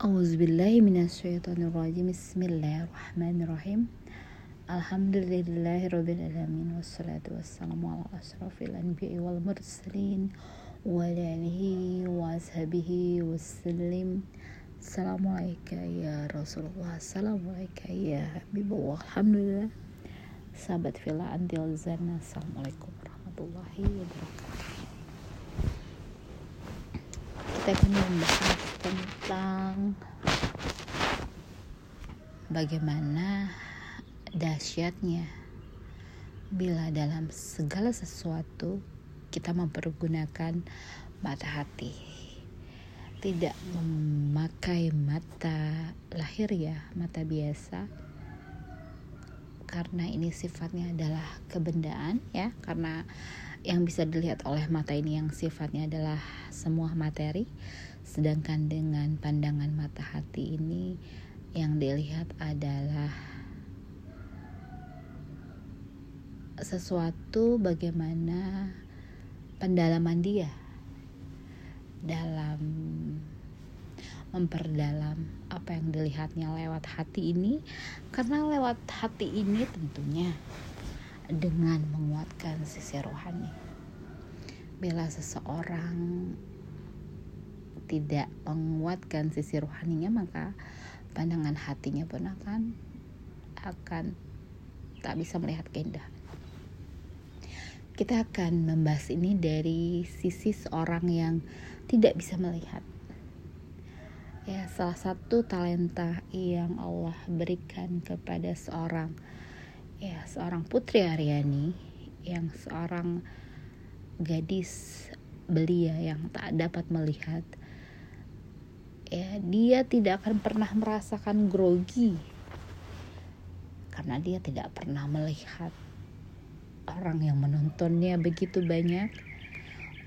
Auzubillahiminasyaitonirrajim Bismillahirrahmanirrahim Alhamdulillahirrabbilalamin Wassalatu wassalamu ala asrafil anbiya wal mursalin Wa alihi wa ashabihi wassalim Assalamualaikum ya Rasulullah Assalamualaikum ya Habibullah Alhamdulillah Sahabat Villa Antil Zana Assalamualaikum warahmatullahi wabarakatuh Kita akan membahas tentang Bagaimana dahsyatnya bila dalam segala sesuatu kita mempergunakan mata hati. Tidak memakai mata lahir ya mata biasa karena ini sifatnya adalah kebendaan ya. Karena yang bisa dilihat oleh mata ini yang sifatnya adalah semua materi. Sedangkan dengan pandangan mata hati ini yang dilihat adalah sesuatu bagaimana pendalaman dia dalam memperdalam apa yang dilihatnya lewat hati ini. Karena lewat hati ini tentunya dengan menguatkan sisi rohani. Bila seseorang tidak menguatkan sisi rohaninya maka pandangan hatinya pun akan akan tak bisa melihat keindahan. Kita akan membahas ini dari sisi seorang yang tidak bisa melihat. Ya, salah satu talenta yang Allah berikan kepada seorang ya, seorang putri Aryani yang seorang gadis belia yang tak dapat melihat. Ya, dia tidak akan pernah merasakan grogi karena dia tidak pernah melihat orang yang menontonnya begitu banyak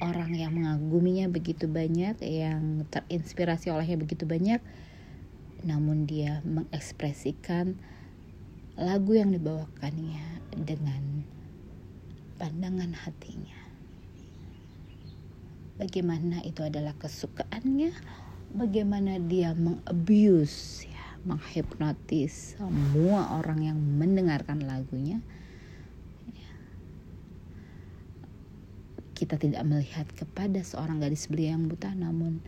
orang yang mengaguminya begitu banyak yang terinspirasi olehnya begitu banyak namun dia mengekspresikan lagu yang dibawakannya dengan pandangan hatinya. Bagaimana itu adalah kesukaannya? Bagaimana dia mengabuse ya menghipnotis semua orang yang mendengarkan lagunya kita tidak melihat kepada seorang gadis belia yang buta namun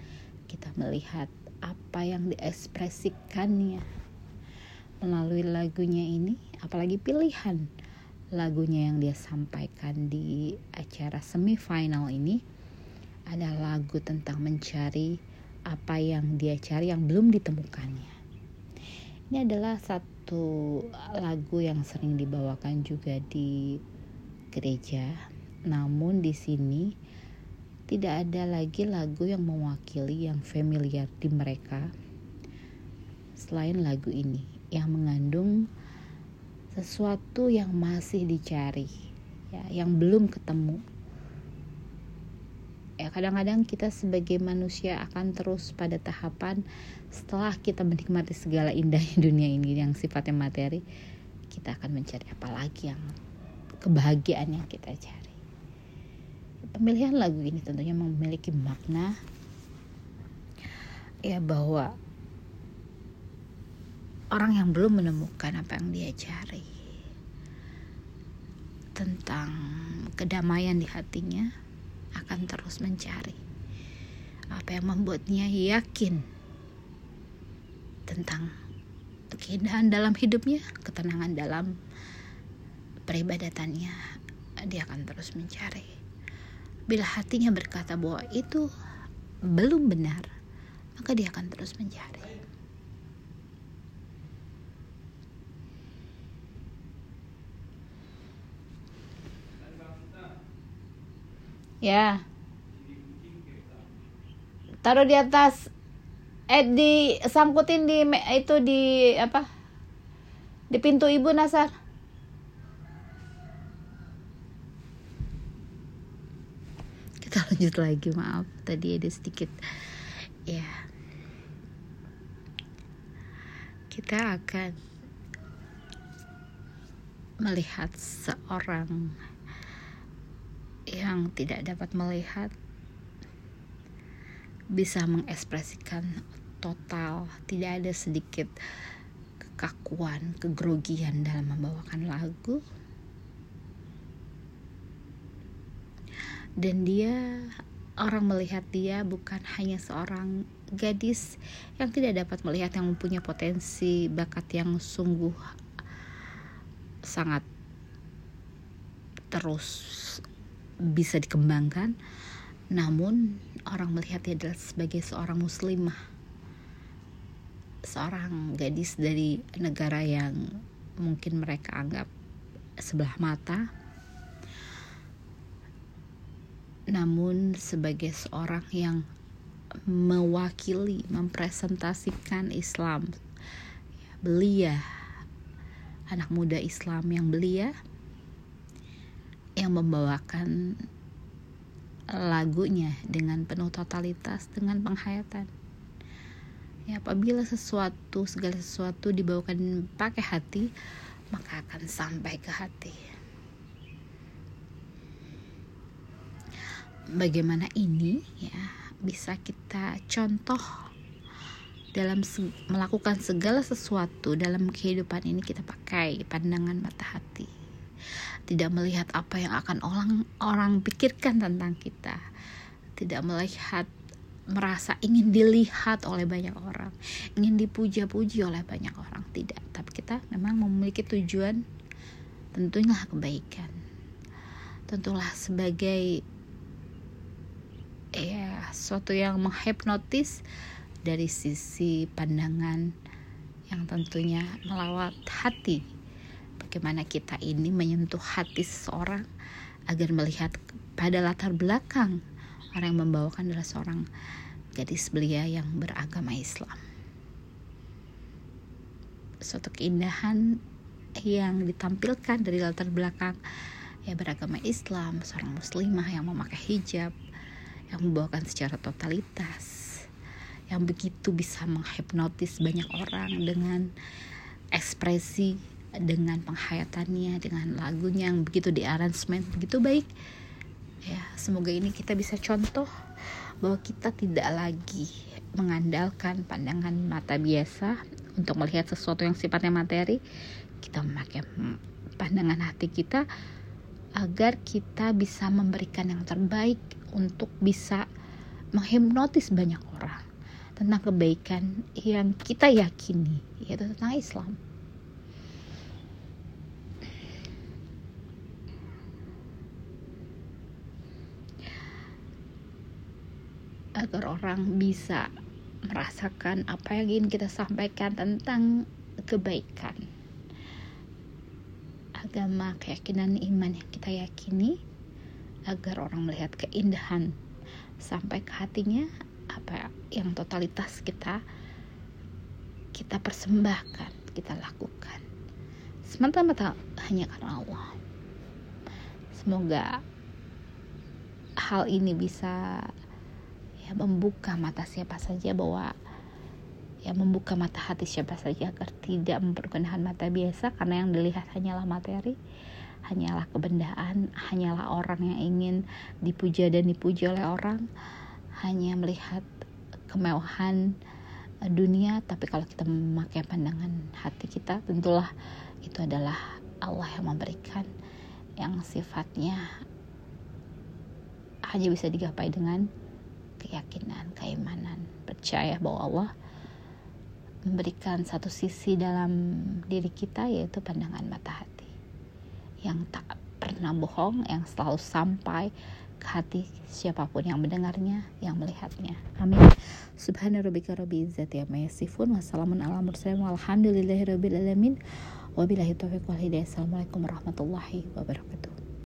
kita melihat apa yang diekspresikannya melalui lagunya ini apalagi pilihan lagunya yang dia sampaikan di acara semifinal ini ada lagu tentang mencari apa yang dia cari yang belum ditemukannya. Ini adalah satu lagu yang sering dibawakan juga di gereja namun di sini tidak ada lagi lagu yang mewakili yang familiar di mereka selain lagu ini yang mengandung sesuatu yang masih dicari ya yang belum ketemu. Ya kadang-kadang kita sebagai manusia akan terus pada tahapan setelah kita menikmati segala indahnya dunia ini yang sifatnya materi kita akan mencari apa lagi yang kebahagiaan yang kita cari pemilihan lagu ini tentunya memiliki makna ya bahwa orang yang belum menemukan apa yang dia cari tentang kedamaian di hatinya akan terus mencari apa yang membuatnya yakin tentang keindahan dalam hidupnya, ketenangan dalam peribadatannya, dia akan terus mencari. Bila hatinya berkata bahwa itu belum benar, maka dia akan terus mencari. Ya. Taruh di atas eh di sangkutin di itu di apa? Di pintu ibu Nasar. kita lanjut lagi maaf. Tadi ada sedikit ya. Kita akan melihat seorang yang tidak dapat melihat bisa mengekspresikan total tidak ada sedikit kekakuan kegrogian dalam membawakan lagu dan dia orang melihat dia bukan hanya seorang gadis yang tidak dapat melihat yang mempunyai potensi bakat yang sungguh sangat terus bisa dikembangkan. Namun orang melihat dia adalah sebagai seorang muslimah. Seorang gadis dari negara yang mungkin mereka anggap sebelah mata namun sebagai seorang yang mewakili, mempresentasikan Islam, belia, anak muda Islam yang belia, yang membawakan lagunya dengan penuh totalitas, dengan penghayatan. Ya, apabila sesuatu, segala sesuatu dibawakan pakai hati, maka akan sampai ke hati. Bagaimana ini ya bisa kita contoh dalam se melakukan segala sesuatu dalam kehidupan ini kita pakai pandangan mata hati. Tidak melihat apa yang akan orang orang pikirkan tentang kita. Tidak melihat merasa ingin dilihat oleh banyak orang ingin dipuja-puji oleh banyak orang. Tidak tapi kita memang memiliki tujuan tentunya kebaikan. Tentulah sebagai ya suatu yang menghipnotis dari sisi pandangan yang tentunya melawat hati. Bagaimana kita ini menyentuh hati seseorang agar melihat pada latar belakang orang yang membawakan adalah seorang gadis belia yang beragama Islam. Suatu keindahan yang ditampilkan dari latar belakang ya beragama Islam seorang muslimah yang memakai hijab yang membawakan secara totalitas yang begitu bisa menghipnotis banyak orang dengan ekspresi dengan penghayatannya dengan lagunya yang begitu di arrangement begitu baik. Ya semoga ini kita bisa contoh bahwa kita tidak lagi mengandalkan pandangan mata biasa untuk melihat sesuatu yang sifatnya materi. Kita memakai pandangan hati kita agar kita bisa memberikan yang terbaik untuk bisa menghipnotis banyak orang tentang kebaikan yang kita yakini yaitu tentang Islam. agar orang bisa merasakan apa yang ingin kita sampaikan tentang kebaikan agama, keyakinan, iman yang kita yakini agar orang melihat keindahan sampai ke hatinya apa yang totalitas kita kita persembahkan, kita lakukan semata-mata hanya karena Allah. Semoga hal ini bisa ya membuka mata siapa saja bahwa ya membuka mata hati siapa saja agar tidak mempergunakan mata biasa karena yang dilihat hanyalah materi hanyalah kebendaan hanyalah orang yang ingin dipuja dan dipuji oleh orang hanya melihat kemewahan dunia. Tapi kalau kita memakai pandangan hati kita tentulah itu adalah Allah yang memberikan yang sifatnya hanya bisa digapai dengan keyakinan, keimanan, percaya bahwa Allah memberikan satu sisi dalam diri kita yaitu pandangan mata hati. Yang tak pernah bohong yang selalu sampai ke hati siapa pun yang mendengarnya yang melihatnya. Amin. Subhanarabbika rabbil izzati amma yasifun. Wassalamun ala mursalin. Walhamdulillahi rabbil alamin. Wabillahi taufiq wal hidayah. Assalamualaikum warahmatullahi wabarakatuh